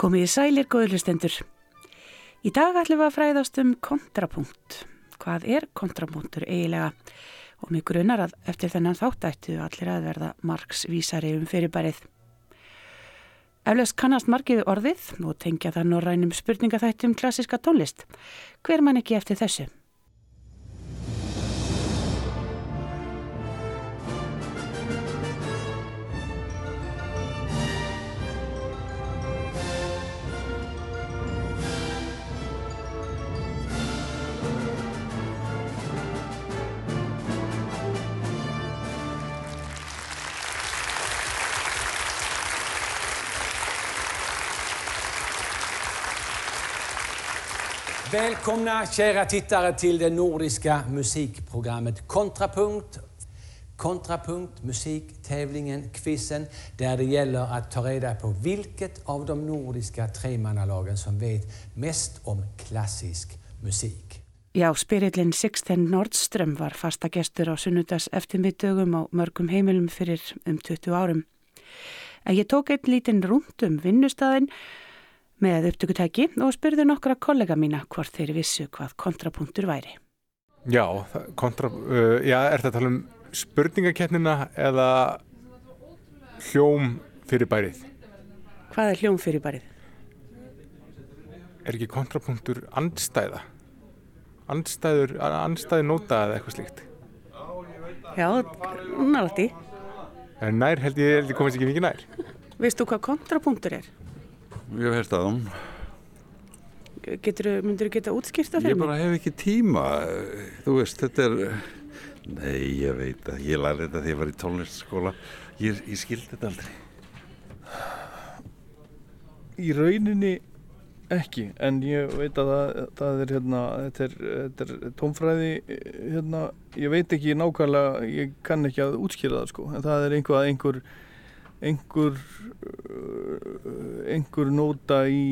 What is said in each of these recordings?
Komið í sælir góðlustendur. Í dag ætlum við að fræðast um kontrapunkt. Hvað er kontrapunktur eiginlega? Og mig grunar að eftir þennan þáttættu allir að verða margs vísari um fyrirbærið. Eflaust kannast margið orðið og tengja það norrænum spurningaþættum klassiska tónlist. Hver mann ekki eftir þessu? Välkomna kära tittare till det nordiska musikprogrammet Kontrapunkt. Kontrapunkt, musiktävlingen, quizen, där det gäller att ta reda på vilket av de nordiska tremannalagen som vet mest om klassisk musik. Já, spyrillin Sixten Nordström var fasta gestur á sunnudags eftirmiðdögum á mörgum heimilum fyrir um 20 árum. En ég tók einn lítinn rúnd um vinnustæðin með upptökutæki og spurði nokkra kollega mína hvort þeir vissu hvað kontrapunktur væri. Já, kontra, uh, já er þetta að tala um spurningaketnina eða hljóm fyrir bærið? Hvað er hljóm fyrir bærið? Er ekki kontrapunktur andstæða? Andstæður, andstæði nota eða eitthvað slíkt? Já, nátti. Nær held ég, held ég komast ekki mikið nær. Veistu hvað kontrapunktur er? Ég hef hérst að hún. Getur, myndur þú geta útskýrta fyrir Ég bara hef ekki tíma. Þú veist, þetta er... Nei, ég veit að ég lærði þetta þegar ég var í tónlistaskóla. Ég, ég skildi þetta aldrei. Í rauninni ekki, en ég veit að það, það er hérna, þetta er, þetta er tónfræði, hérna, ég veit ekki nákvæmlega, ég kann ekki að útskýra það sko, en það er einhvað, einhver, einhver, einhver nóta í,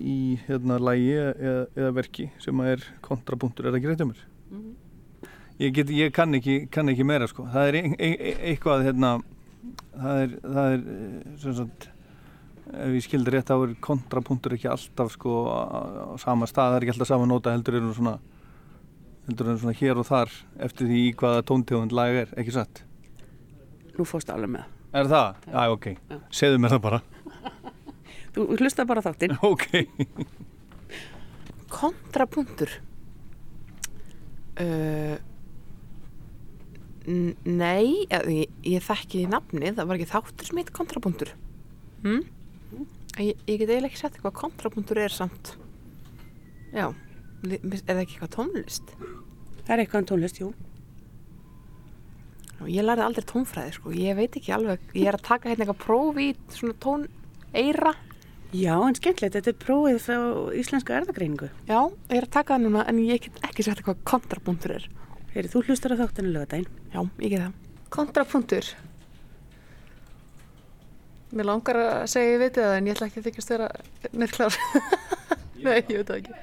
í hérna lægi eða, eða verki sem er kontrapunktur, er það ekki rétt um mér? Mm -hmm. Ég, get, ég kann, ekki, kann ekki meira sko, það er ein, ein, eitthvað, hérna, það er, það er, sem sagt, ef ég skildi rétt þá er kontrapunktur ekki alltaf sko á sama stað, það er ekki alltaf sama nota heldur er svona heldur er svona hér og þar eftir því í hvaða tóntegund lag er, ekki satt Nú fórst alveg með Er það? Já, ok, Já. segðu mér það bara. Þú hlusta bara þáttinn. Ok. Kontrapunktur. Uh, Nei ég, ég þekki nafni, það var ekki þáttur sem heit kontrapunktur. Hm? Ég, ég get eiginlega ekki sett hvað kontrapunktur er samt. Já, er það ekki eitthvað tónlist? Það er eitthvað tónlist, jú Ég lærði aldrei tónfræði sko, ég veit ekki alveg Ég er að taka hérna eitthvað prófi í svona tón eira. Já, en skemmtilegt, þetta er prófið frá íslenska erðagreiningu Já, ég er að taka það núna en ég get ekki sett hvað kontrapunktur er. Heyri, þú hlustar á þáttinu lögadaginn Já, ég get það. Kontrapunktur. Mér langar að segja ég veit það en ég ætla ekki að þykast þeirra nefnklar. Nei, ég veit það ekki.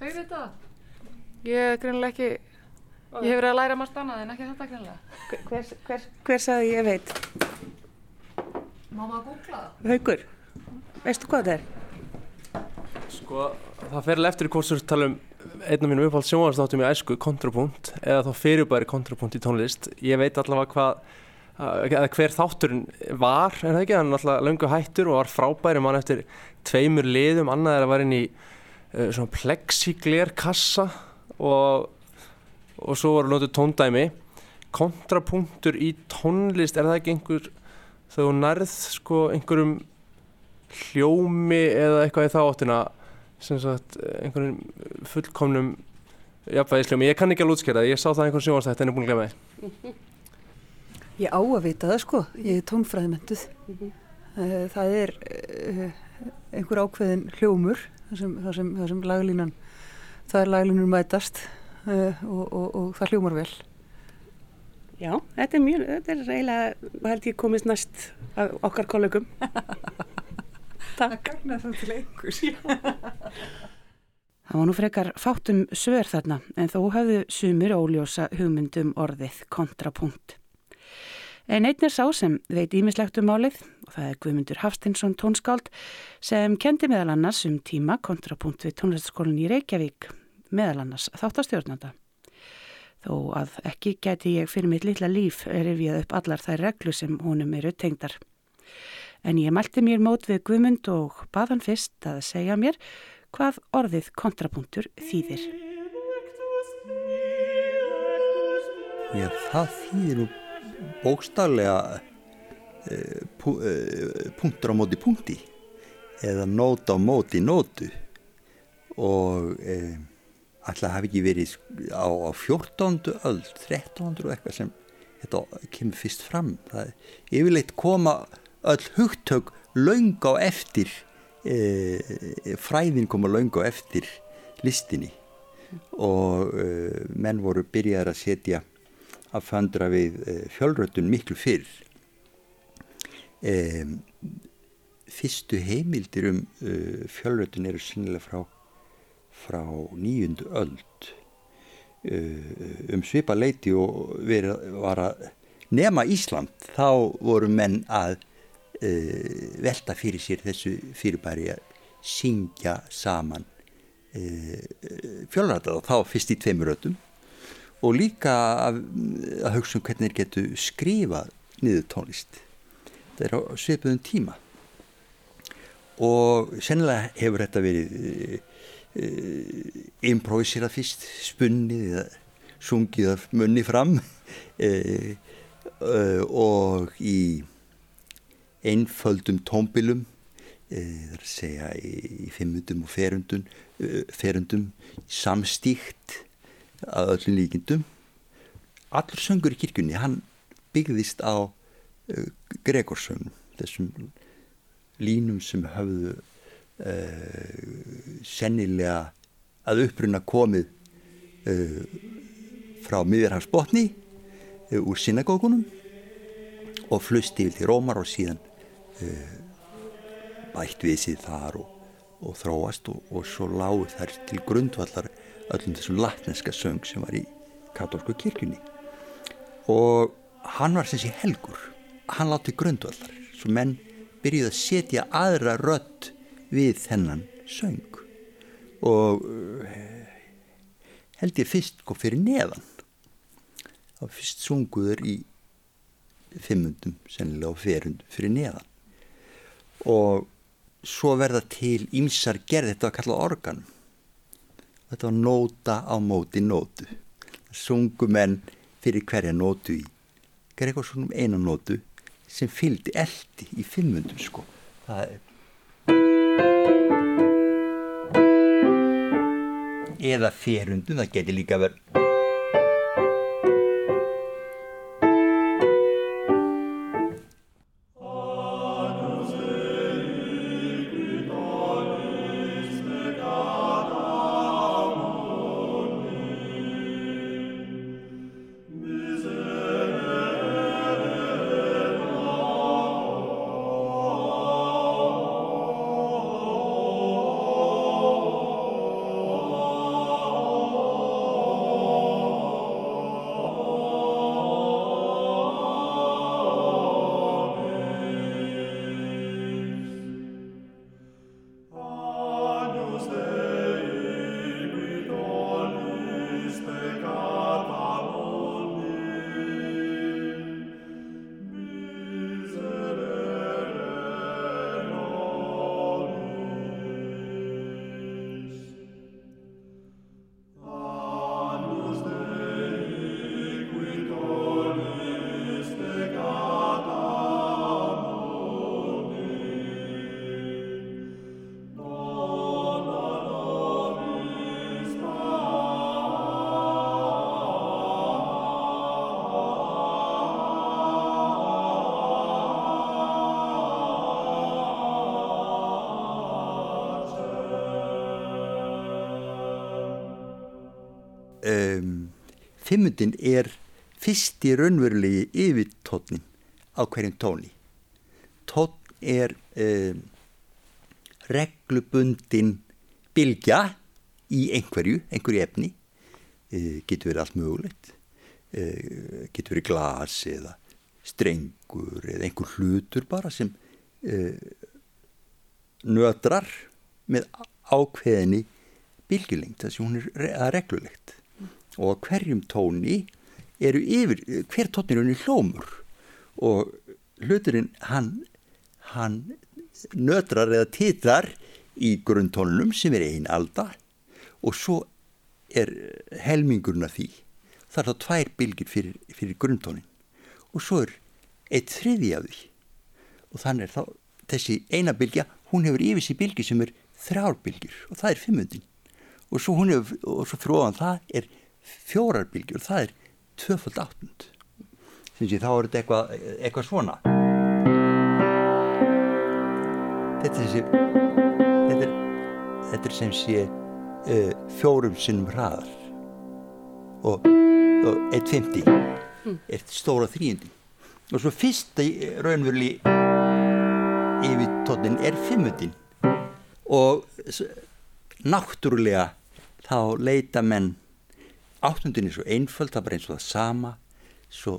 Þau veit það? Ég er greinlega ekki, ég hef verið að læra margt annað en ekki þetta greinlega. Hver, hver, hver sagði ég veit? Má maður googla það? Haugur, veistu hvað það er? Sko, það fer eftir í hvort þú tala um einn af mínum uppáhald sjónvarsdáttum í æsku, kontrapunkt, eða þá fyrirbæri kontrapunkt í tónlist. Ég veit allavega hvað eða hver þátturinn var en það ekki, hann er alltaf löngu hættur og var frábæri mann eftir tveimur liðum, annað er að vera inn í uh, svona plexigler kassa og, og svo voru notið tóndæmi. Kontrapunktur í tónlist er það ekki einhver þegar þú nærð sko einhverjum hljómi eða eitthvað í þáttina sem sagt einhverjum fullkomnum jafnvægisljómi, ég kann ekki alveg útskjara það, ég sá það einhvern sjónastætt en er búin að glemja það Ég á að vita það sko, ég er tónfræðmynduð. Mm -hmm. Það er einhver ákveðin hljómur, þar sem, þar sem, þar sem laglínan, það er laglínur mætast og, og, og það hljómar vel. Já, þetta er mjög, þetta er eiginlega, held ég komist næst okkar kollegum. Takk. Það gagnar það til einhvers. Það var nú frekar fátum svör þarna en þó hafðu sumir óljósa hugmyndum orðið kontrapunkt. En einn er sá sem veit ímislegt um málið og það er Guðmundur Hafstinsson tónskáld sem kendi meðal annars um tíma kontrapunkt við tónlistaskólinni í Reykjavík, meðal annars þáttastjórnanda. Þó að ekki geti ég fyrir mitt litla líf rifjað upp allar þær reglu sem honum eru tengdar. En ég mælti mér mót við Guðmund og bað hann fyrst að segja mér hvað orðið kontrapunktur þýðir. Já, það þýðir nú bókstaflega uh, pu, uh, punktur á móti punkti eða nót á móti nótu og uh, alltaf hafi ekki verið á, á 14. öll, 13. og eitthvað sem þetta kemur fyrst fram það er yfirleitt koma öll hugtök laung á eftir fræðin koma laung á eftir listinni og menn voru byrjaðar að setja að föndra við eh, fjölrötun miklu fyrr. Fyrstu heimildir um fjölrötun eru sinnilega frá, frá nýjundu öld. Uh, um svipa leiti og verið var að nema Ísland þá voru menn að uh, velta fyrir sér þessu fyrirbæri að syngja saman fjölrötun og þá fyrst í tveimur rötum og líka að, að hugsa um hvernig þeir getu skrifað niður tónlist. Það er á svipuðum tíma. Og sennilega hefur þetta verið e, e, improviserað fyrst spunnið eða sungið af munni fram. E, og í einföldum tómbilum það er að segja í fimmundum og ferundum ferundum samstíkt að öllum líkindum. Allur söngur í kirkjunni hann byggðist á Gregorsöngum þessum línum sem hafðu uh, sennilega að uppruna komið uh, frá miðjarhagsbotni uh, úr synagókunum og flusti til Rómar og síðan bætt við síð þar og, og þróast og, og svo lág þær til grundvallar öllum þessum latneska söng sem var í katólsku kirkjunni. Og hann var sem sé helgur. Hann láti grundvallar. Svo menn byrjuði að setja aðra rött við þennan söng. Og uh, held ég fyrst kom fyrir neðan. Þá fyrst sunguður í fimmundum sennilega á ferundum fyrir neðan. Og svo verða til ímsar gerð þetta að kalla organum þetta var nóta á móti nótu. Sungu menn fyrir hverja nótu í. Eitthvað svona einu nótu sem fylgdi eldi í fimmundum sko. Það er eða ferundum það geti líka verið fimmundin er fyrsti raunverulegi yfirtótnin á hverjum tóni. Tótn er um, reglubundin bilgja í einhverju, einhverju efni. Uh, getur verið allt mögulegt. Uh, getur verið glas eða strengur eða einhver hlutur bara sem uh, nötrar með ákveðinni bylgjulengt þess að hún er re reglulegt og hverjum tóni eru yfir, hver tónir er unni hlómur og hluturinn hann, hann nötrar eða titrar í grunntónunum sem er einn alda. Og svo er helmingurna því. Það er þá tvær bylgir fyrir, fyrir grunntónin og svo er eitt þriði af því. Og þannig er þá þessi eina bylgja, hún hefur yfir sér bylgi sem er þrjár bylgjur. Og það er fimmundin. Og svo hefur, og svo ofan það er fjórar bylgjur það er tvöfald áttund. Þannig að þá er þetta eitthvað, eitthvað svona. Þetta er þessi þetta er, þetta er sem sé uh, fjórum sinnum hraðar. Og, og 1.50 Mm. er stóra þrýjandi og svo fyrsta raunverli yfir tónin er fimmundin. Og s- náttúrulega þá leita menn áttundin er svo einföld það er bara eins og það sama. Svo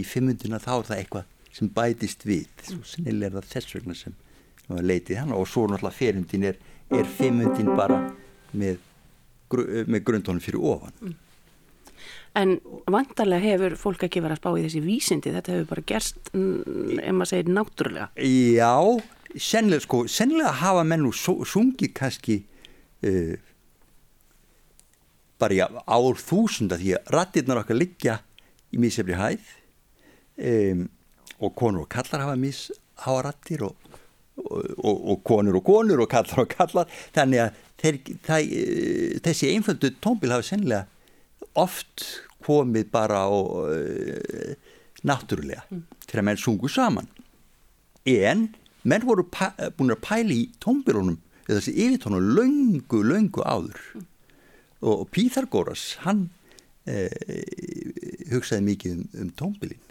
í fimmundina þá er það eitthvað sem bætist við. Svo sennilega er það þess vegna sem sem að leitið hann og svo náttúrulega ferundin er, er fimmundin bara með, með grundtónum fyrir ofan. En vantarlega hefur fólk ekki verið að spá í þessi vísindi, þetta hefur bara gerst, mm, ef maður segir náttúrulega. Já, sennilega sko, sennilega hafa menn sú- sungið kannski uh, bara í ár þúsunda því að rattirnar okkar liggja í mísefri hæð um, og konur og kallar hafa mísháa rattir og, og, og, og konur og konur og kallar og kallar þannig að þeir, það, eh, þessi einföldu tónbil hafa sennilega oft komið bara og uh, náttúrulega þegar menn sungu saman. En menn voru búin að pæla í tónbilunum eða þessi yfirtónum löngu, löngu áður. Og, og Píþargóras hann eh, hugsaði mikið um, um tónbilin.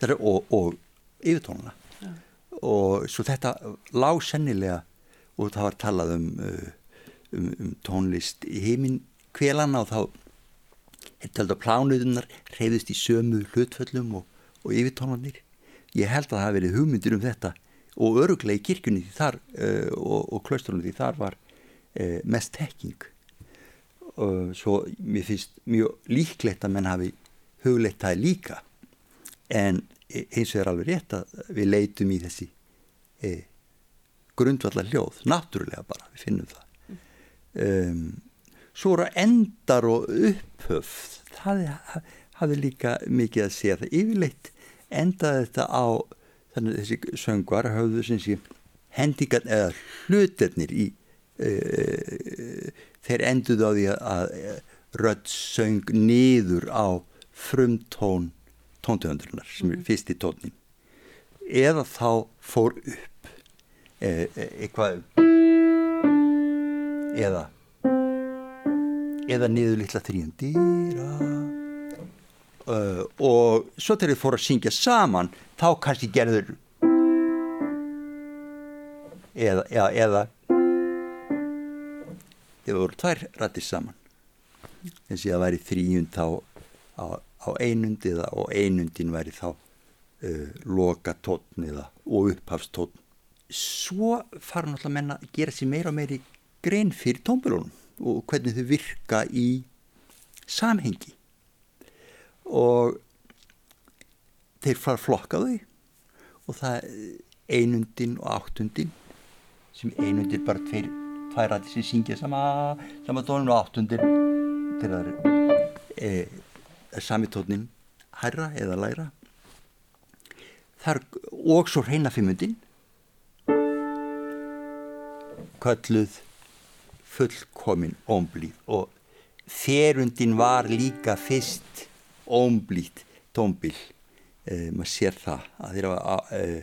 Þeirra, og, og yfirtónuna og svo þetta lág sennilega og það var talað um, uh, um, um tónlist í heiminn kvelana og þá er tölda plánuðunar reyðist í sömu hlutföllum og, og yfirtónanir ég held að það hafi verið hugmyndir um þetta og öruglega í kirkjunni því þar uh, og, og klaustrunum því þar var uh, mest tekking uh, svo mér finnst mjög líklegt að menn hafi hugleitt það líka. En e- eins og er alveg rétt að við leitum í þessi e, grundvallar hljóð, náttúrulega bara við finnum það. Um, svo eru endar og upphöf það ha- hafði líka mikið að segja. Það yfirleitt endaði þetta á þannig að þessi söngvar höfðu sem sé hendingar eða hlutirnir í uh, þeir enduðu á því að, rödd söng niður á frumtón tóntöfundurinnar sem er fyrsti tónin eða þá fór upp e, e, eitthvað eða eða niður litla þrýjum uh, og svo þegar þið fóru að syngja saman þá kannski gerður eða eða, eða þið voru tvær rættir saman. Og það væri þrýjund þá á, á einund eða og einundin væri þá uh, loka tótn eða og upphafstótn svo fara náttúrulega menna að gera sér meira og meiri grein fyrir tónbölunum og hvernig þau virka í samhengi. Og þeir fara að flokka þau og það einundin og áttundin sem einundin bara tveir tvær rættir sem syngja sama, sama tónin og áttundin þegar það er e, sami tónin hærra eða læra Þar, og svo reyna fimmundin. Kölluð fullkomin ómblíð og þerundin var líka fyrst ómblíð tómbil eh, maður sér það að þeirra var eh,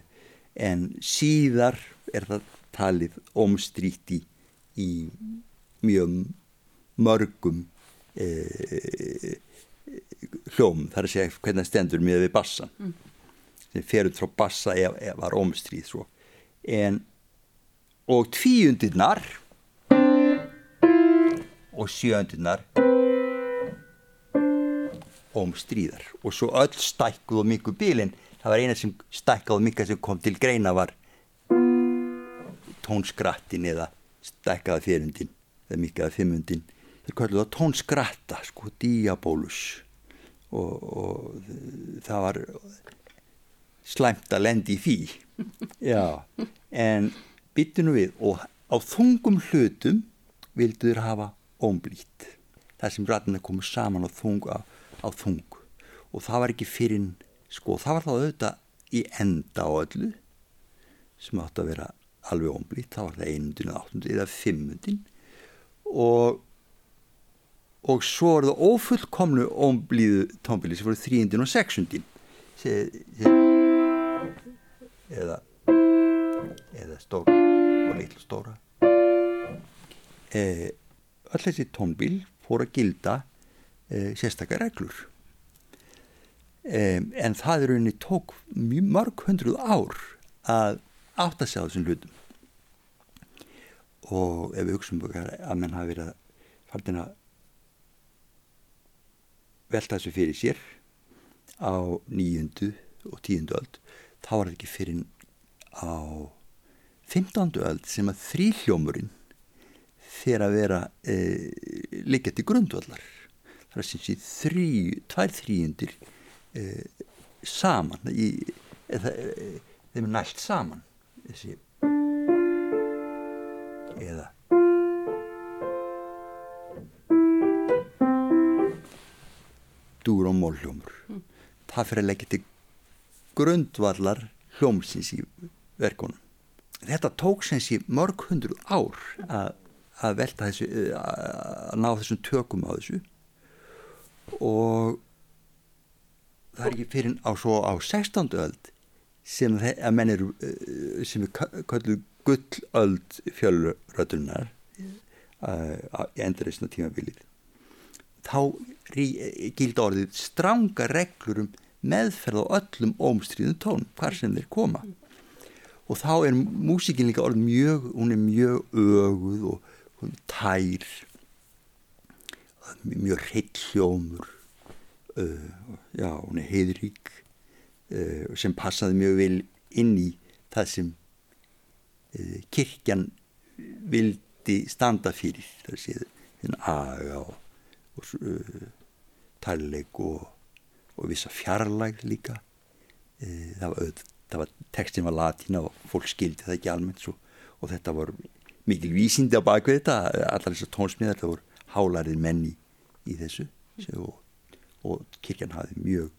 en síðar er það talið ómstríkt í, mjög mörgum eh, hljóm þar að segja hvernig stendur með við bassan. Mm. sem fer út frá bassa ef, ef var ómstríð svo. En og tvíundirnar og sjöundirnar ómstríðar og svo öll stækkuð og miklu bílinn það var eina sem stækkuð og miklu sem kom til greina var tónskrattin eða stækkaða fjörundin eða mikkaða fimmundin. Þeir kalluðu það tónskratta sko, diabólus og, og það var slæmt að lendi í því. Já, en byttu nú við og á þungum hlutum vildu þér hafa ómblít þar sem rættina komu saman á þung, á, á þung. Og það var ekki fyrir sko, það var þá auðvitað í enda á öllu sem átti að vera alveg ómblít, það var það einundin eða áttundin eða fimmundin og og svo er það ófullkomnu ómblíðu tónbili sem voru þrýndin og sexundin eða eða stóra og litlu stóra. Eh, öll þessi tónbíl fór að gilda eh, sérstakar reglur. Eh, en það er rauninni tók mjög mörg hundruð ár að átt að sjá þessum hlutum. Og ef við hugsaum að menn hafi verið að faldina velta þessu fyrir sér á nýjundu og tíundu öld þá var þetta ekki fyrir á fymtándu öld sem að þrýhljómurinn fyrir að vera e, til grundvallar. Það er sem sé þrý, tvær þrýjundir e, saman í, eða, e, þeim er nælt saman þessi eða dúr og mólhljómur mm. það fyrir að leggja til grundvallar hljómsins í verkunum þetta tók sem sé mörg hundru ár að, að velta þessu að ná þessum tökum á þessu og það er ekki fyrir á svo á 16. öld sem að menn eru sem er kölluð gullöld fjölrötunar uh, í endurreysna tímabilið. Þá gildi orðið stranga reglur um meðferð á öllum ómstríðum tón hvar sem þeir koma. Og þá er músikin líka orðið mjög hún er mjög öguð og hún tær mjög heitt hljómur uh, já, hún er heiðrík sem passaði mjög vel inn í það sem uh, kirkjan vildi standa fyrir það séð aga og, og uh, tærleik og, og vissa fjarlæg líka. Uh, það var, það var tekstin var latína og fólk skildi það ekki almennt svo, og þetta var mikil vísindi á bakvið þetta. Allar þessar tónsmiðar það voru hálarið menni í þessu. Og, og kirkjan hafi mjög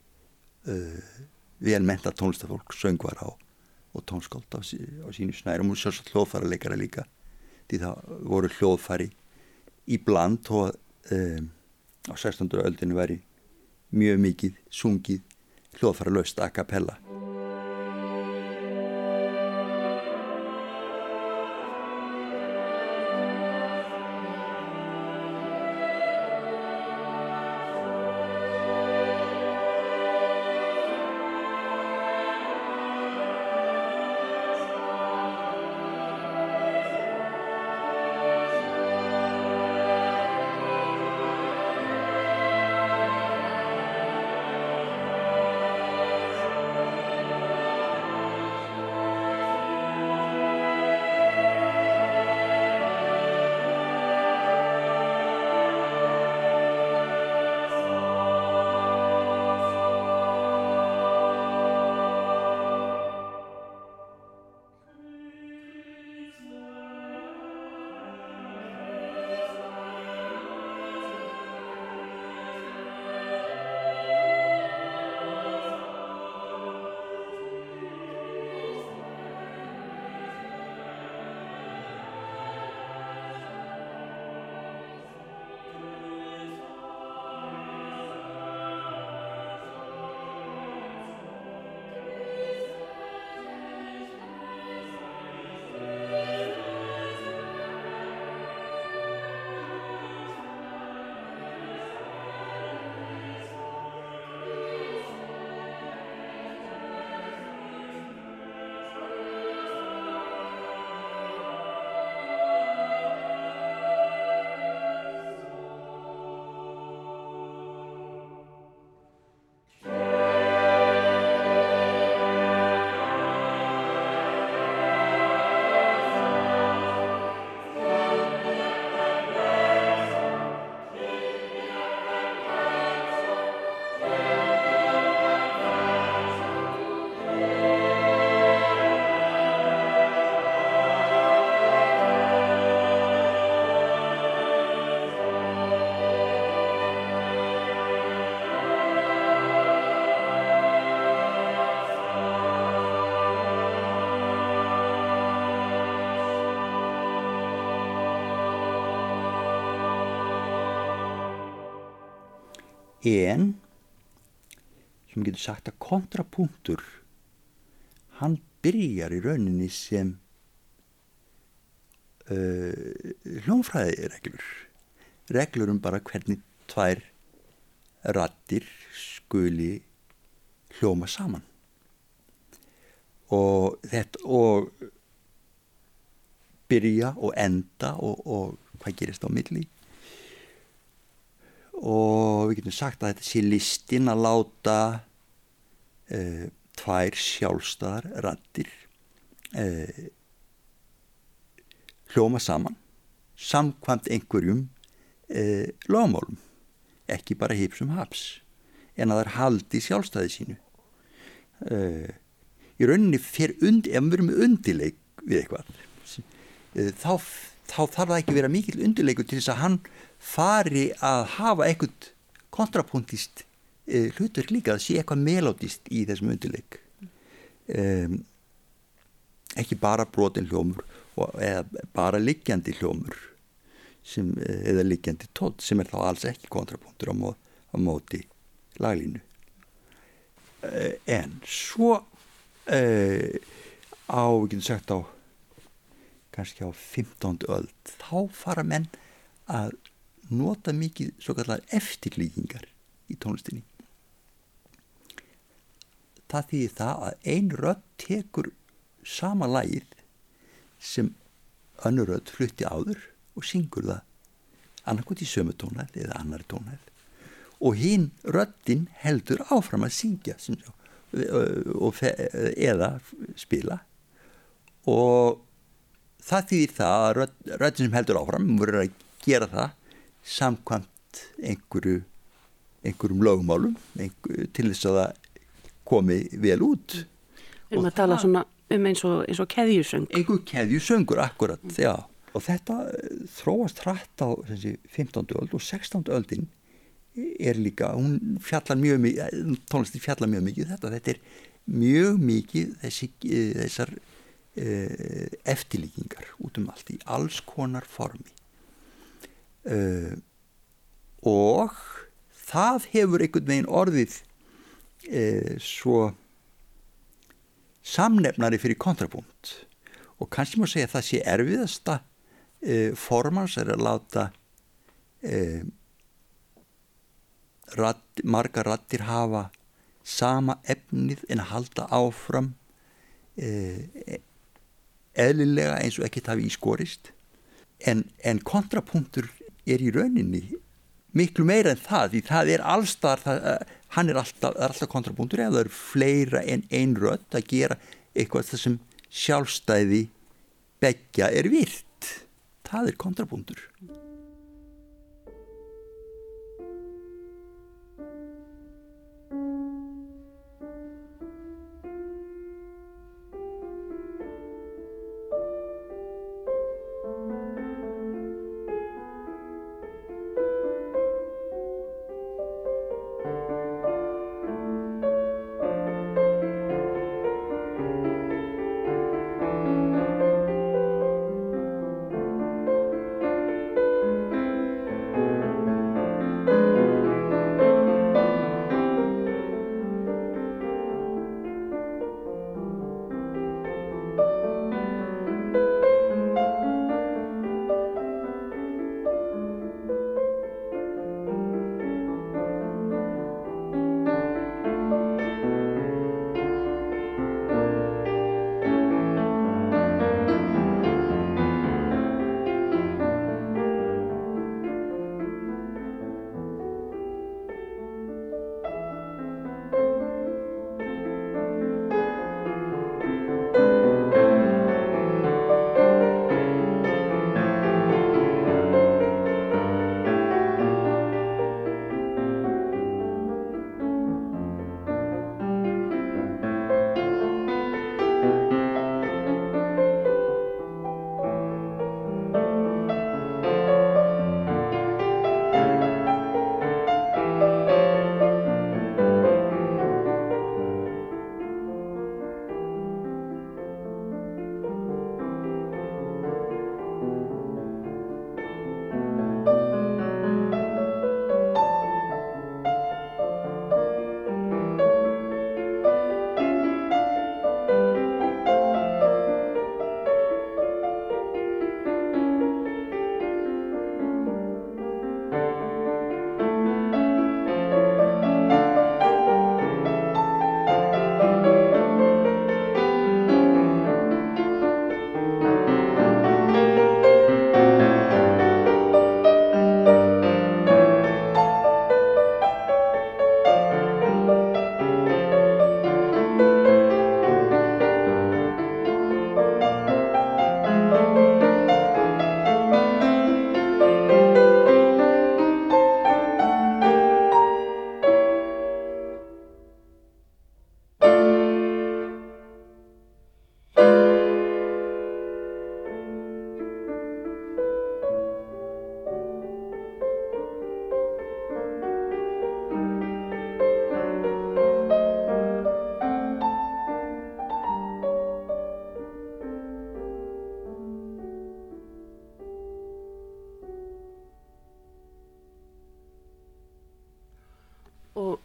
uh, vel menta tónlistafólk söngvar á og tónskáld á, á sínu snærum og svo hljóðfæra leikara líka því það voru hljóðfæri í bland og um, á 16. öldinu veri mjög mikið sungið hljóðfæra löst a cappella en sem getur sagt að kontrapunktur hann byrjar í rauninni sem uh, hljónfræði reglur. Reglur um bara hvernig tvær rattir skuli hljóma saman. Og þetta og byrja og enda og, og hvað gerist á milli og við getum sagt að þetta sé listin að láta uh, tvær sjálfstæðar rattir uh, hljóma saman samkvæmt einhverjum uh, lögmálum. Ekki bara hipsum haps en að það er haldi sjálfstæði sínu. Í rauninni fyrir und, ef við erum undileik við eitthvað þá, þá þarf það ekki vera mikil undirleikur til þess að hann fari að hafa eitthvað kontrapunktist uh, hlutur líka að sé eitthvað melodist í þessum undirleik um, ekki bara brotin hljómur og, eða bara liggjandi hljómur sem, eða liggjandi tótt sem er þá alls ekki kontrapunktur á, mó, á móti laglínu uh, en svo uh, á, við getum sagt á kannski á 15. öld þá fara menn að nota mikið svo kallar eftirlíkingar í tónlistinni. Það þýðir það að ein rödd tekur sama lægið sem önnur rödd flutti áður og syngur það annarkot í sömu tónæð eða annari tónæð og hinn röddinn heldur áfram að syngja eða spila. Og það þýðir það að röddinn sem heldur áfram verður að gera það samkvæmt einhverju einhverjum lögumálum einhver, til þess að það komi vel út Við erum að tala svona um eins og, eins og keðjusöng einhver keðjusöngur, akkurat mm. já. og þetta eh, þróast hrætt á þessi, 15. öld og 16. öldin er líka, hún fjallar mjög mikið eh, tónlistin fjallar mjög mikið um þetta þetta er mjög mikið þessi, eh, þessar eftirlíkingar út um allt í alls konar formi uh, og það hefur einhvern veginn orðið uh, svo samnefnari fyrir kontrapunkt og kannski má segja að það sé erfiðasta formans er að láta radd, marga rattir hafa sama efnið en að halda áfram eðlilega eins og ekkert hafi ískorist en, en kontrapunktur er í rauninni miklu meira en það því það er allstar það, hann er alltaf, alltaf kontrapunktur eða það eru fleira en ein rödd að gera eitthvað það sem sjálfstæði begja er virt. Það er kontrapunktur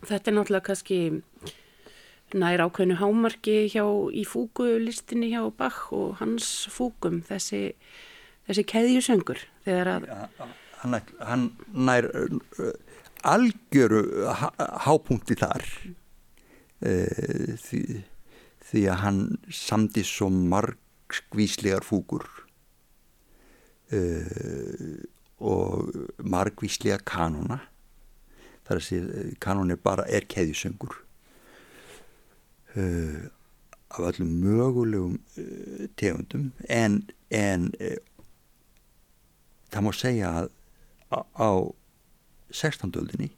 þetta er náttúrulega kannski nær ákveðnu hámarki hjá í fúgulistinni hjá Bach og hans fúgum þessi, þessi keðjusöngur þegar að hann, hann nær uh, algjöru há, hápunkti þar. Uh, því, því að hann samdi svo margvíslegar fúgur uh, og margvíslega kanona þar að segja kanon er bara er keðjusöngur uh, af öllum mögulegum uh, tegundum en, en uh, það má segja að á, á 16. öldinni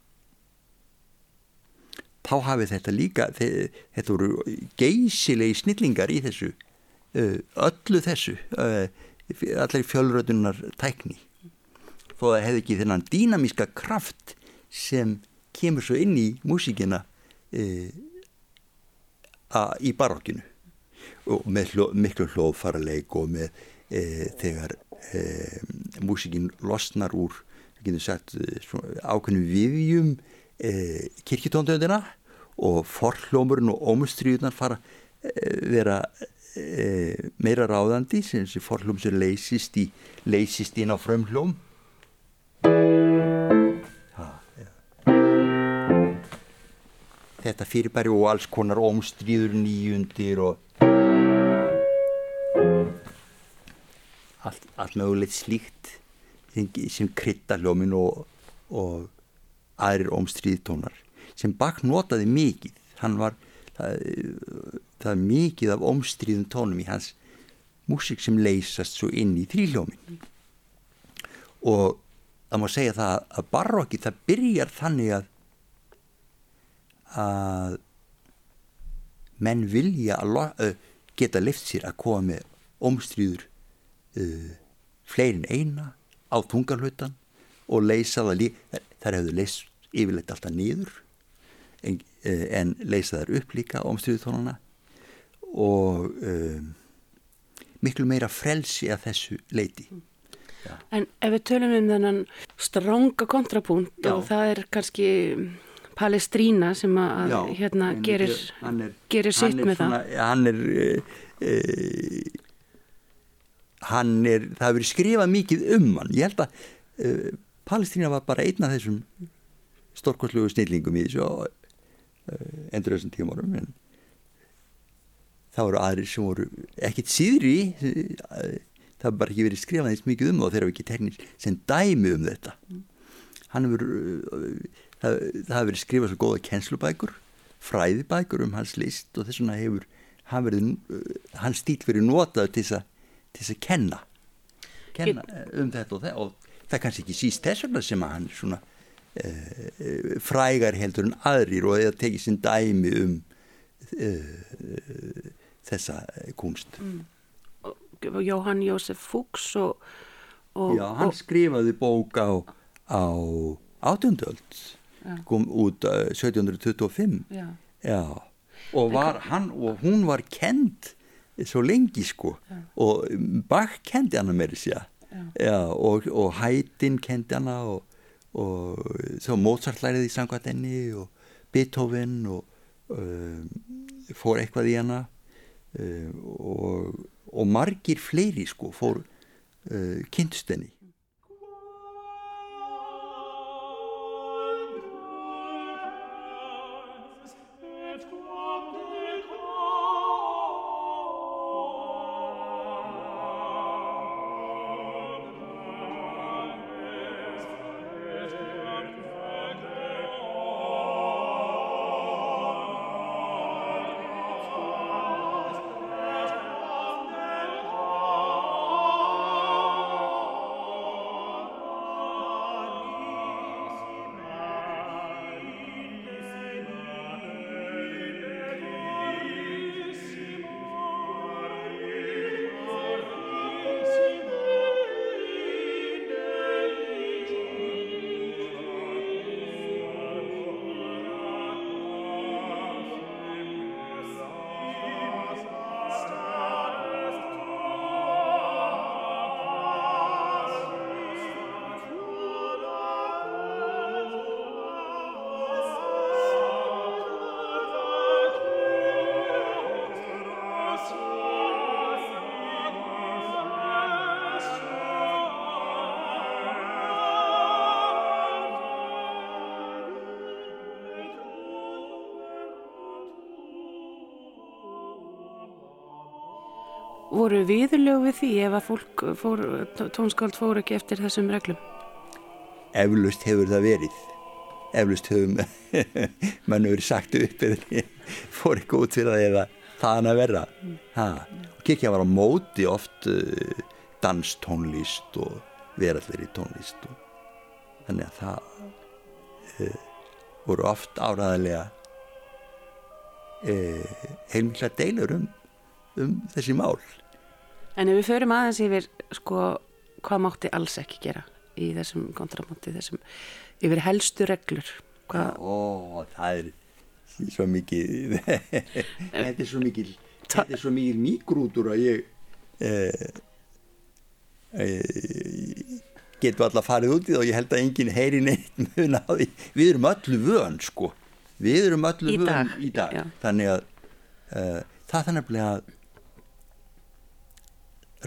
þá hafið þetta líka þetta voru geysilegi snillingar í þessu öllu þessu allir fjölröðunar tækni þó að það hefði ekki þennan dýnamíska kraft sem kemur svo inn í músíkina e, í barokkinu. Og með hljó, miklu hlóðfarleik og með e, þegar e, músíkin losnar úr sagt, ákveðnum viðjum kirkitóndöndina og forhlómurinn og ómustriðunar fara vera meira ráðandi sem þessi forhlóm sem leysist í leysist inn á frömhlóm þetta fyrirbæri og alls konar ómstríður nýjundir og allt, allt mögulegt slíkt sem, sem krytta hljómin og, og aðrir ómstríðtónar sem Bach notaði mikið. Hann var það, það er mikið af ómstríðum tónum í hans músik sem leysast svo inn í þrýhljómin og það má segja það að barokki það byrjar þannig að að menn vilja að uh, geta lift sér að koma með ómstríður uh, fleirin eina á tungarhlutan og leysa það líka þar hefur leysst yfirleitt alltaf nýður en, uh, en leysa þar upp líka ómstríðutónana og miklu meira frelsi að þessu leiti Já. En ef við tölum um þennan stránga kontrapunkt Já. og það er kannski Palestrína sem að Já, hérna gerir, er, gerir sitt með svona, það hann er e, hann er það hefur skrifað mikið um hann. Ég held að e, Palestrína var bara einn af þessum stórkoslugu snillingum í þessu e, endur þessum tímarum en það voru aðrir sem voru ekkit síðri það hefur bara ekki verið skrifað eins mikið um og þeir hafa ekki teknist sem dæmi um þetta. Hann hefur það, það hefur verið skrifað svo góða kjenslubækur fræðibækur um hans list og þess vegna hefur hann verið, hans stíl verið notað til þess að kenna. Kenna um þetta og það og það er kannski ekki síst þess vegna sem að hann svona e, frægar heldur en aðrir og eða tekið sinn dæmi um e, þessa kunst mm. Jóhann Jósef Fuchs og, og Já, hann og... skrifaði bók á, á átjöndöld kom út uh, 1725 já. já. Og, var, hann, og hún var kend svo lengi sko. Já. og Bach kendi hana með þessi og, og Haydn kendi hana og, og svo Mozart læriði í sangvatenni og Beethoven og um, fór eitthvað í hana. Um, og, og margir fleiri sko fór uh, kynnstenni voru viðurlög við því ef að fólk fór, tónskáld fór ekki eftir þessum reglum? Eflaust hefur það verið. Eflaust hefur mann verið sagt upp eða fór ekki út fyrir það eða þaðan að verða. Ha. Kirkja var á móti oft uh, danstónlist og verallir í tónlist. Þannig að það uh, voru oft áraðarlega uh, heilmikla deilur um, um þessi mál. En ef við förum aðeins yfir sko hvað mátti alls ekki gera í þessum kontramonti, þessum yfir helstu reglur. Hvað... Ó, það er svo mikið, þetta er svo mikið, þetta er svo mikið mígrútur að ég eh, eh, getum alltaf farið út í það og ég held að enginn heyri neitt mun á því. Við erum öllu vön sko, við erum öllu Í vön dag, í dag. já. Þannig að uh, það nefnilega að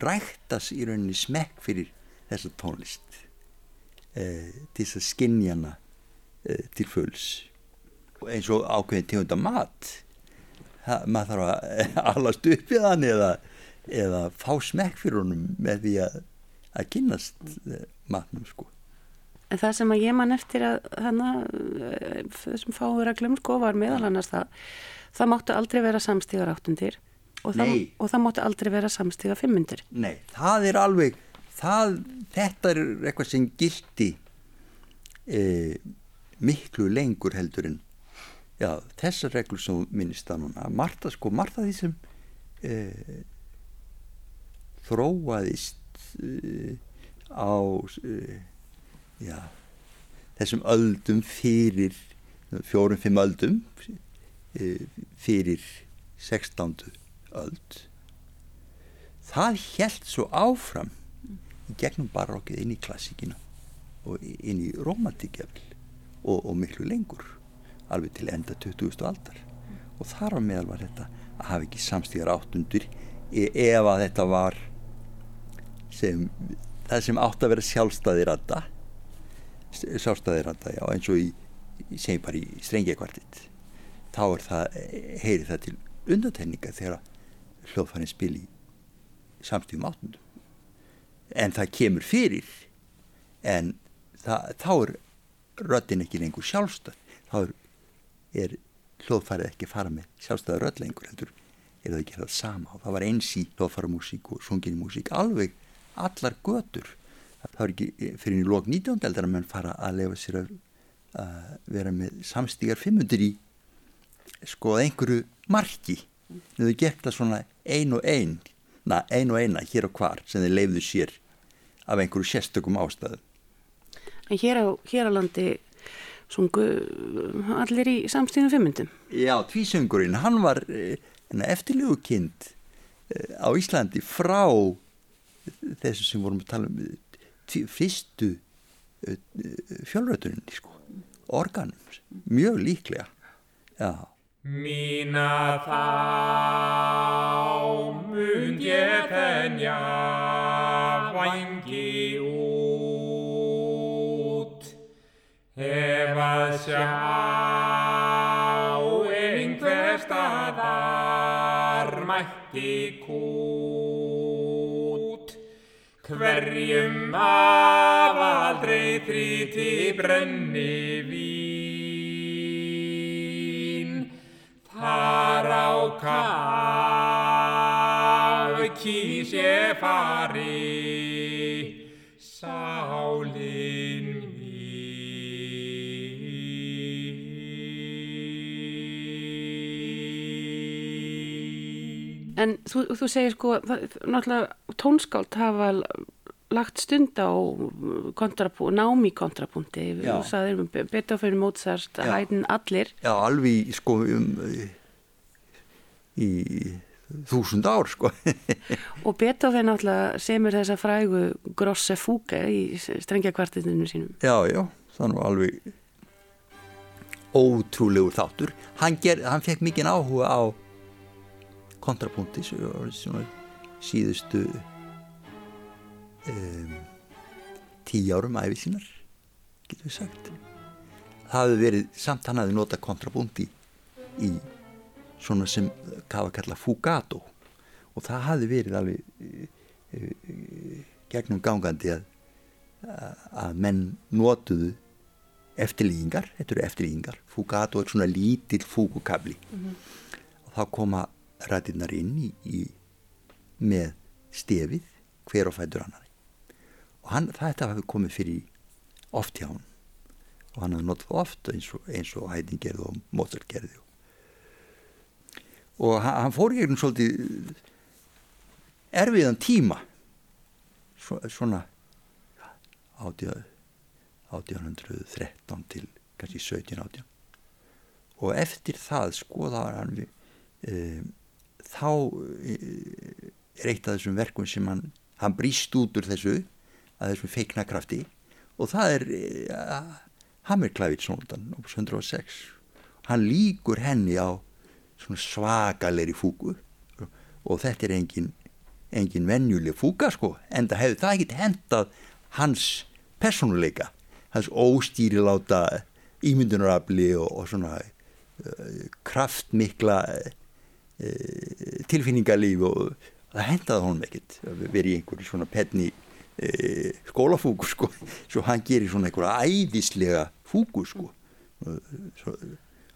ræktas í rauninni smekk fyrir þessa tónlist uh, til þess að skinja hana uh, til fulls. Eins og ákveðin tegunda mat það, maður þarf að alast upp við hann eða, eða fá smekk fyrir honum með því að, að kynnast uh, matnum sko. En það sem að ég man eftir að hana, þessum fáu reglum sko var meðal annars það það máttu aldrei vera samstígar áttundir og það, og það máttu aldrei vera samstígar fimmundir. Nei, það er alveg það, þetta er eitthvað sem gildi eh, miklu lengur heldur en já, þessar reglur sem minnist það núna Marta sko, Marta því sem eh, þróaðist eh, á eh, já, þessum öldum fyrir fjórum, fimm öldum eh, fyrir 16. öld það held svo áfram í gegnum barokkið inn í klassíkina og inn í romantíkjafl og, og miklu lengur alveg til enda 20. aldar og þar á meðal var þetta að hafa ekki samstíðar áttundur e- ef að þetta var sem, það sem átt að vera sjálfstæðir radda sjálfstæðir radda, já, eins og í, segjum bara í strengjakvartitt þá er það, heyri það til undatenninga þegar hljóðfærin spil í samstíðum áttundum en það kemur fyrir en það, þá er röddin ekki lengur sjálfstæð. Þá er, er hljóðfærið ekki fara með sjálfstæða rödd lengur heldur er það ekki það sama. Og það var eins í hljóðfæramúsík og sunginni músík alveg allar götur. Það var ekki fyrir í lók 19. eldar að menn fara að lefa sér að, að vera með samstígar 500 í sko einhverju marki. Þau gert það svona ein og ein na, ein og eina hér og hvar sem þeir leifðu sér af einhverju sérstökum ástæðum En hér á, hér á landi sungu allir í samstíðum fimmundum. Já, tvísöngurinn, hann var eh, eftirlegu kind eh, á Íslandi frá þessu sem vorum að tala um eh, fyrstu eh, fjölrötuninni sko, organum, mjög líklega, já. Mína þá mun ég þenja vangi út. Ef að sjá einhver staðar mætti kút. Hverjum af aldrei þríti brenni vín Kýs ég fari, sálin mín. En þú, þú segir sko, náttúrulega tónskáld hafa lagt stund á kontrapú, námi kontrapunti, Já. þú sagðir Beethoven, Mozart. Haydn, allir. Já, alveg sko um, í þúsund ár sko. Og Beethoven náttúrulega semur þessa frægu grosse fúke í strengjakvartinu sínum. já, já, það var alveg ótrúlegur þáttur. Hann, ger, hann fekk mikið áhuga á kontrapunkti svona síðustu um, tíu árum æfi sínar, getur við sagt. Það hafði verið, samt hann hafði notað kontrapunkti í svona sem hvað var kallað fugato og það hafi verið alveg uh, gegnum gangandi að, að menn notuðu eftirlýgingar, þetta eru eftirlýgingar fugato er svona lítill fúgukabli mm -hmm. og þá koma rætinnar inn í, í með stefið hver og fætur annar og hann, þetta hafi komið fyrir oft hjá hann og hann hafði notað oft eins og, og Hædin gerði og Mozart gerði og hann, hann fór gegnum svolítið erfiðan tíma. Svona 1813 til kannski 17-18 og eftir það skoðaði hann við e, þá e, er eitt af þessum verkum sem hann, hann bríst út úr þessu að þessum feikna krafti og það er e, Hammerklavitsóndan opus 106 hann líkur henni á svakalegri fúku og þetta er engin engin venjuleg fúka sko en það hefði það ekkit hendað hans personuleika hans óstýriláta ímyndunarafli og, og svona uh, kraftmikla uh, tilfinningarlíf og það hendaði honum ekkit verið í einhverju svona penni uh, skólafúku sko. Svo hann gerir svona einhverja æðislega fúku sko. Svo,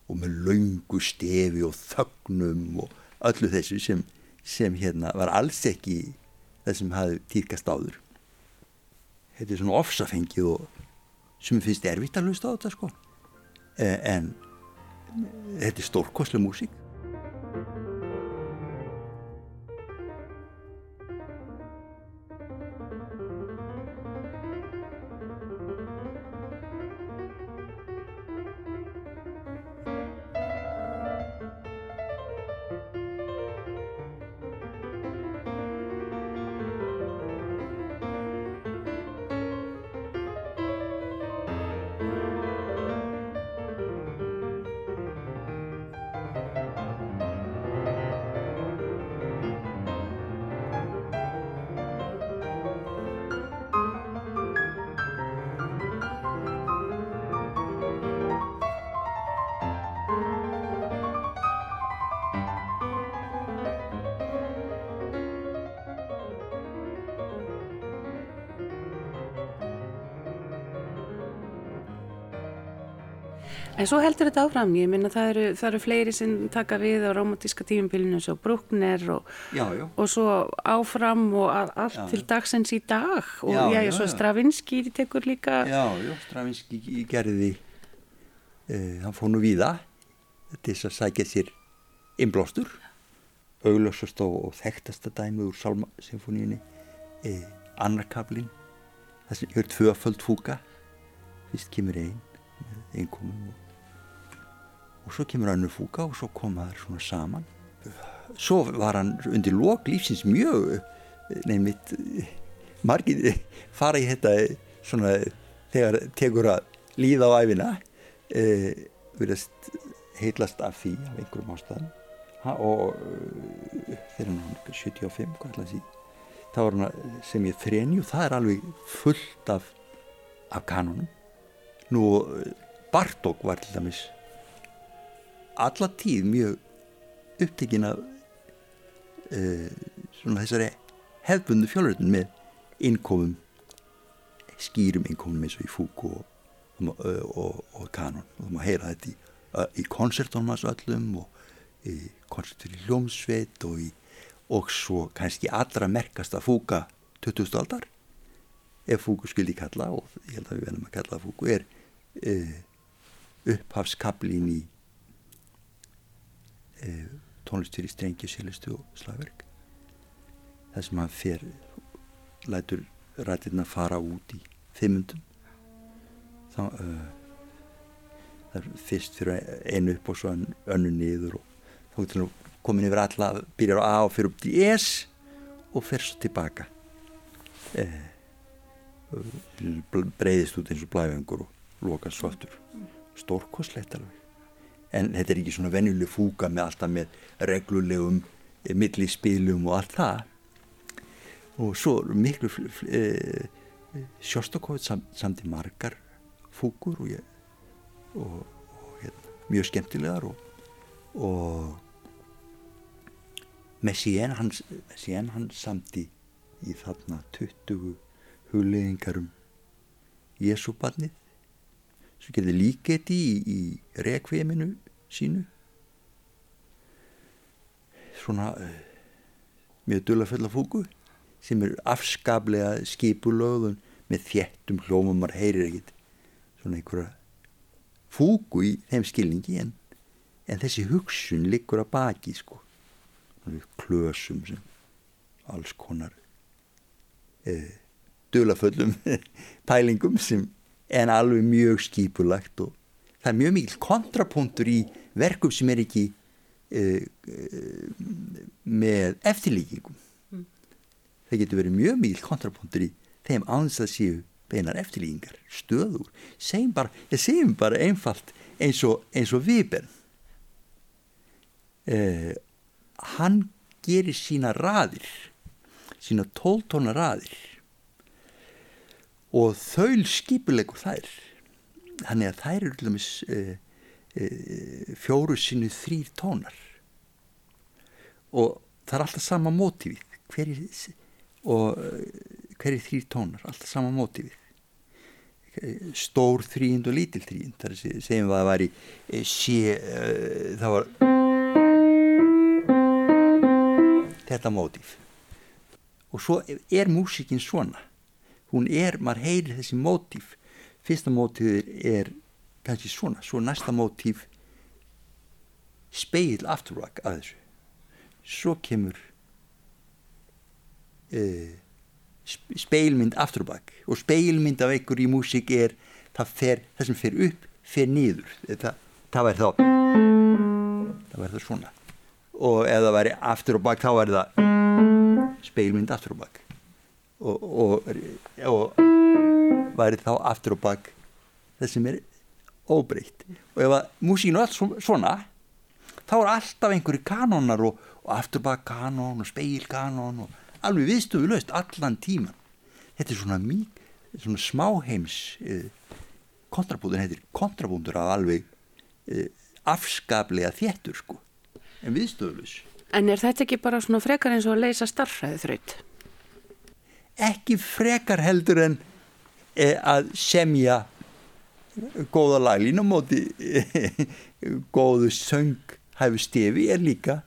og með laungu stefi og þögnum og öllu þessu sem sem hérna var alls ekki það sem hafi týrkast áður. Þetta er svona ofsafengið og sem finnst erfitt að hlusta á þetta sko. En þetta er stórkoslega músík En svo heldur þetta áfram, ég minna það eru, það eru fleiri sem taka við á romantíska tímumbilinu svo Bruckner og, já, já. og svo áfram og að, allt já, til dagsins í dag. Og já, já, svo Stravinski tekur líka. Já, já, Stravinski gerði, uh, hann fór nú víða til þess að sækja sér innblástur, auglösast og þekktasta dæmi úr Salma-symfóníunni, uh, annarkablin, það sem er tvöföld fúka, fyrst kemur einn, einkomum og og svo kemur hann að fúka og svo koma þær svona saman. Svo var hann undir lok lífsins mjög nefnitt margir fara í þetta svona þegar tekur að líða á æfina e, verðast heitlast af því af einhverjum ástæðan ha, og þegar hann er 75 hvað ætla að sí þá var hann sem ég þreni og það er alveg fullt af af kanonum nú Bartók var til dæmis alla tíð mjög upptekinn af uh, svona þessari hefbundu fjólurinn með innkomum skýrum innkomum eins og í fúku og, og, og, kanon og þú má heyra þetta í, í konsertónum hans öllum og í konsertur í hljómsveit og í og svo kannski allra merkasta fúka 2000 aldar ef fúku skildi kalla og ég held að við venum að kalla fúku er uh, upphafskablin í e, tónlistur í strengi, sílustu og slagverk. Það sem hann fer lætur rættirna fara út í fimmundum þá uh, það er fyrst fyrir einu upp og svo önnu niður og þá getur hann komin yfir alla byrjar á A og fyrir upp til S og fer svo tilbaka. Eh, breyðist út eins og blæfengur og loka svo aftur. Stórkoslegt alveg en þetta er ekki svona venjuleg fúka með alltaf með reglulegum eh, millispilum og allt það. Og svo miklu e, Sjóstakovit sam, samt í margar fúkur og, og, og hérna, mjög skemmtilegar og, og Messien hans, hans samti í þarna 20 hugleðingarum Jésúbarnið sem gerði líketi í, í rekveiminu sínu. Svona uh, mjög dullafulla fúku sem er afskaplega skipulögðun með þjettum hlómum maður heyrir ekkit svona einhverja fúku í þeim skilningi en, en þessi hugsun liggur að baki sko. Klösum sem alls konar eh, dulaföllum pælingum sem en alveg mjög skipulagt og það er mjög mikil kontrapunktur í verkum sem er ekki uh, uh, með eftirlíkingum. Mm. það getur verið mjög mikil kontrapunktur í þeim ánþess að séu beinar eftirlíkingar stöður, segjum bara, segjum bara einfalt eins og, eins og Viben. Uh, hann gerir sína raðir sína tóltóna raðir og þaul skipulegur þær. Þannig að þær eru til dæmis e, e, fjóru sinu þrýr tónar. Og það er alltaf sama mótífið hverjir og hverjir þrýr tónar alltaf sama mótífið stór þrýnd og lítil þrýnd þar segjum við að það var í sé, það var þetta mótíf og svo er músikinn svona hún er, maður heyrir þessi mótíf. Fyrsta mótíf er kannski svona, svo næsta mótíf speil afturvak að þessu. Svo kemur uh, speilmynd afturbak og speilmynd af einhver í músík er það, fer, það sem fer upp, fer nýður það, það væri þá það væri það svona. Og ef það væri aftur og bak þá væri það speilmynd aftur og og, og, væri þá aftur og bak það sem er óbreytt. Og ef að músíkinu er allt svona þá er alltaf einhverju kanónar og, og aftur og bak kanón og speil kanón og alveg viðstofu löst allan tíman þetta er svona mjög svona smáheims eh, kontrabúndun heitir kontrabúndur af alveg eh, afskaplega þéttur sko. En viðstoflus En er þetta ekki bara svona frekar eins og að leysa starfræði þraut? Ekki frekar heldur en e, að semja góða laglín og móti e, góðu söng hæfu stefi er líka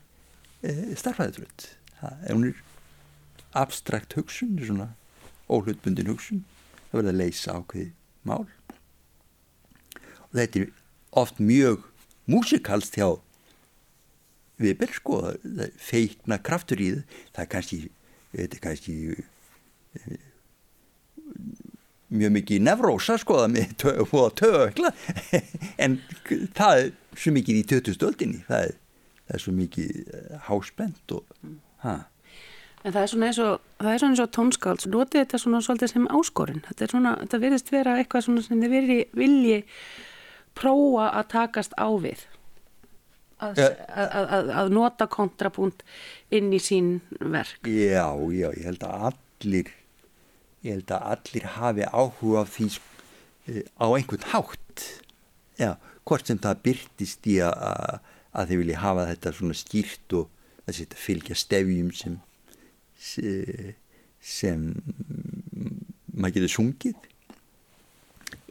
e, starfræði þraut það er hún abstrakt hugsun svona óhlutbundin hugsun það verður að leysa ákveði mál. Og þetta er oft mjög músikalst hjá Weber sko, feikna kraftur í það, það er kannski, kannski mjög mikið nefrósa sko, og tögla, en það er svo mikið í tötustöldinni, það það er svo mikið eh, háspent og, hæ. En það er svona eins og, það er svona eins og tónskáld, notið þetta svona svolítið sem áskorinn, þetta er svona, þetta verðist vera eitthvað svona sem þið vilji, vilji prófa að takast á við. Að, að, að, að nota kontrapunkt inn í sín verk. Já, já, ég held að allir ég held að allir hafi áhuga því eh, á einhvern hátt já, hvort sem það byrtist í að að þeir vilja hafa þetta svona skýrt og þessi þetta fylgja stefjum sem sem maður getur sungið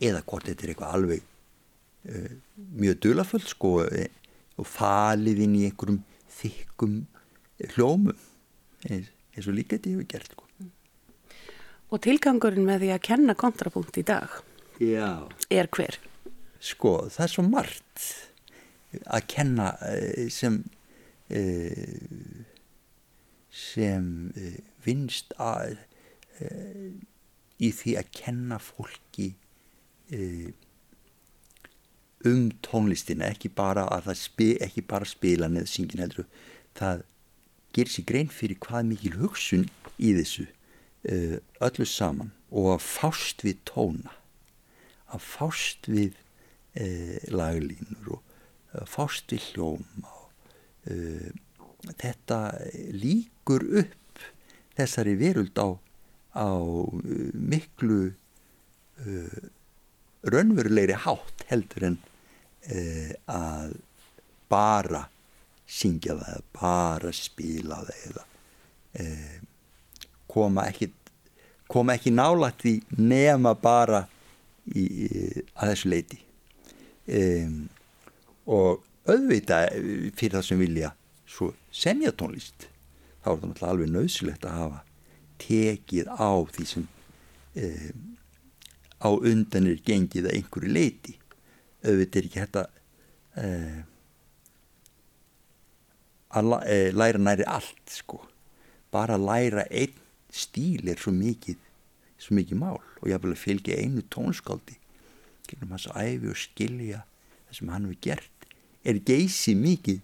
eða hvort þetta er eitthvað alveg uh, mjög dölaföld sko og falið inn í einhverjum þykkum hljómum eins, eins og líka þetta hefur gert sko. Og tilgangurinn með því að kenna kontrapunkt í dag Já. er hver? Sko það er svo margt að kenna eh, sem eh, sem eh, vinst að í því að kenna fólki um tónlistina ekki bara að það spi, ekki bara spila neða syngin heldur það gerir sér grein fyrir hvað mikil hugsun í þessu öllu saman. Og að fást við tóna. Að fást við uh, laglínur og að fást við hljóm og uh, þetta líkur upp þessari veruld á, á miklu raunverulegri hátt heldur en að bara syngja það bara spila það eða eh, koma ekki koma ekki nálægt því nema bara í, í, að þessu leiti um, og auðvita fyrir það sem vilja svo semja tónlist þá er það náttúrulega alveg nöðsilegt að hafa tekið á því sem um, á undanir gengið að einhverju leiti auðvitað er ekki þetta uh, að uh, læra næri allt sko. Bara læra einn stíl er svo mikið svo mikið mál og ég vil fylgja einu tónskáldi gegnum hans æfi og skilja það sem hann hefur gert er geysi mikið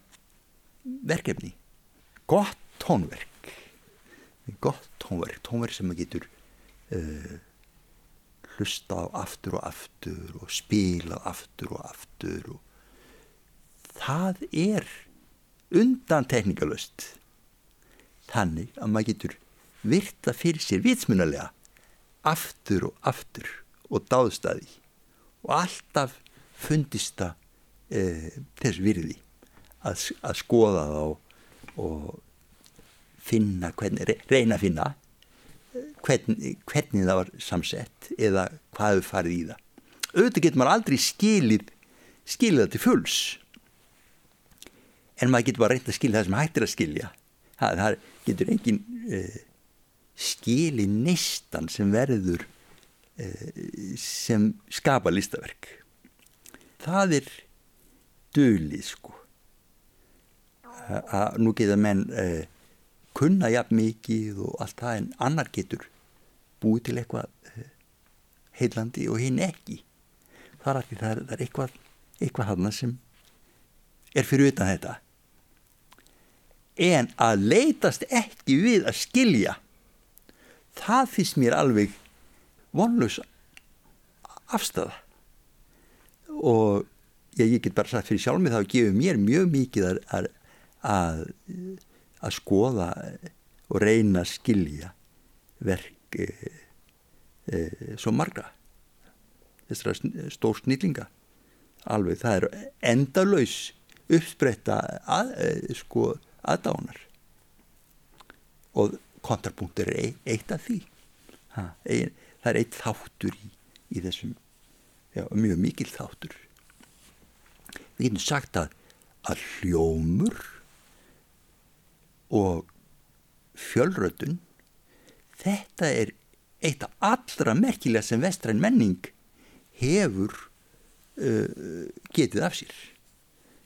verkefni. Gott tónverk. Gott tónverk tónverk sem maður getur uh, hlusta á aftur og aftur og spila aftur og aftur og það er undan teknikalust þannig að maður getur virta fyrir sér vitsmunalega. Aftur og aftur og dáðstæði og alltaf fundist það e, þess virði að, að skoða þá og finna hvernig, reyna að finna hvernig, hvernig það var samsett eða hvað við farið í það. Auðvitað getur maður aldrei skilið skilið það til fulls. En maður getur bara reynd að skilja það sem hættir að skilja. Það, það getur engin uh, skili neistan sem verður uh, sem skapa listaverk. Það er dölið sko. Að nú geta menn uh, kunna jafn mikið og allt það en annar getur búið til eitthvað heilandi og hinn ekki. Það er, það er, það er eitthvað eitthvað hann sem er fyrir utan þetta. En að leitast ekki við að skilja það finnst mér alveg vonlus afstæða og ég, ég get bara sagt fyrir sjálf mig þá gefur mér mjög mikið að, að, að, skoða og reyna að skilja verk e, e, svo margra þessara stór snýlinga alveg það er endalaus uppspretta að, e, sko aðdánar og kontrapunktur er eitt af því. Ha, ein, það er eitt þáttur í, í þessum já, mjög mikil þáttur. Við getum sagt að að hljómur og fjölrötun þetta er eitt af allra merkilega sem vestræn menning hefur uh, getið af sér.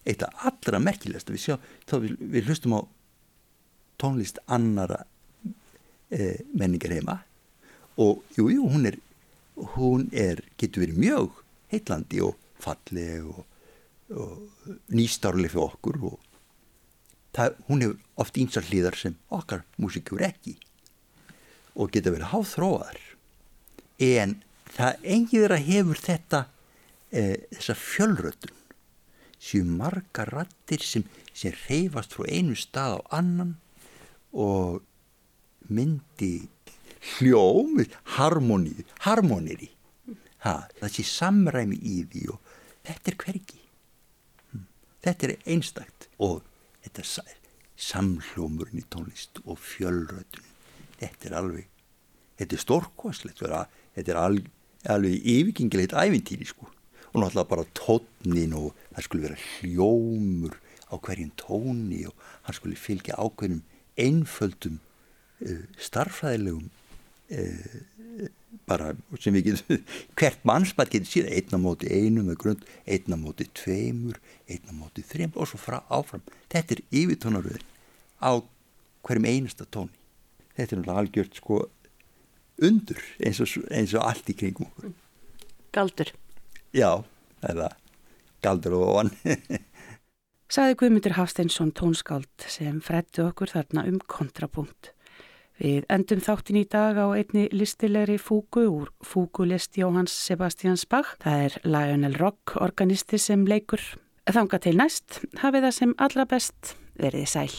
Eitt af allra merkilegast við, sjá, við, við hlustum á tónlist annara uh, menningar heima. Og jú, jú, hún er hún er, getur verið mjög heitlandi og falleg og, og nýstárleg fyrir okkur og það, hún hefur oft ínsar hlýðar sem okkar músikur ekki og geta verið háþróðar en það engiður að hefur þetta e, þessa fjölrötun. Séu marga rattir sem, sem reyfast frá einu stað á annan og myndi hljóm harmoníu, harmoniri ha, það sé samræmi í því og þetta er hvergi. Hm. þetta er einstakt og þetta er samhljómurinn í tónlist og fjölrötun þetta er alveg þetta er stórkoslegt þetta er alveg, alveg yfirgengilegt ævintýri sko. Og náttúrulega bara tónin og það skulle vera hljómur á hverjum tóni og hann skulle fylgja ákveðnum einföldum starfræðilegum uh, bara sem við getum hvert mannsmætt getur síðan einna móti einu með grund, einna móti tveimur einna móti þreim og svo frá áfram. Þetta er yfirtónaröðin á hverjum einasta tóni. Þetta er náttúrulega algjört sko undur eins og, eins og allt í kringum okkur. Galdur. Já, eða galdur og ofan Saði Guðmundur Hafsteinsson tónskáld sem frættu okkur þarna um kontrapunkt Við endum þáttin í dag á einni listilegri fúgu úr fúgulist Jóhanns Sebastians Bach. Það er Lionel Rock organisti sem leikur. Þanga til næst, hafið það sem allra best verið sæl.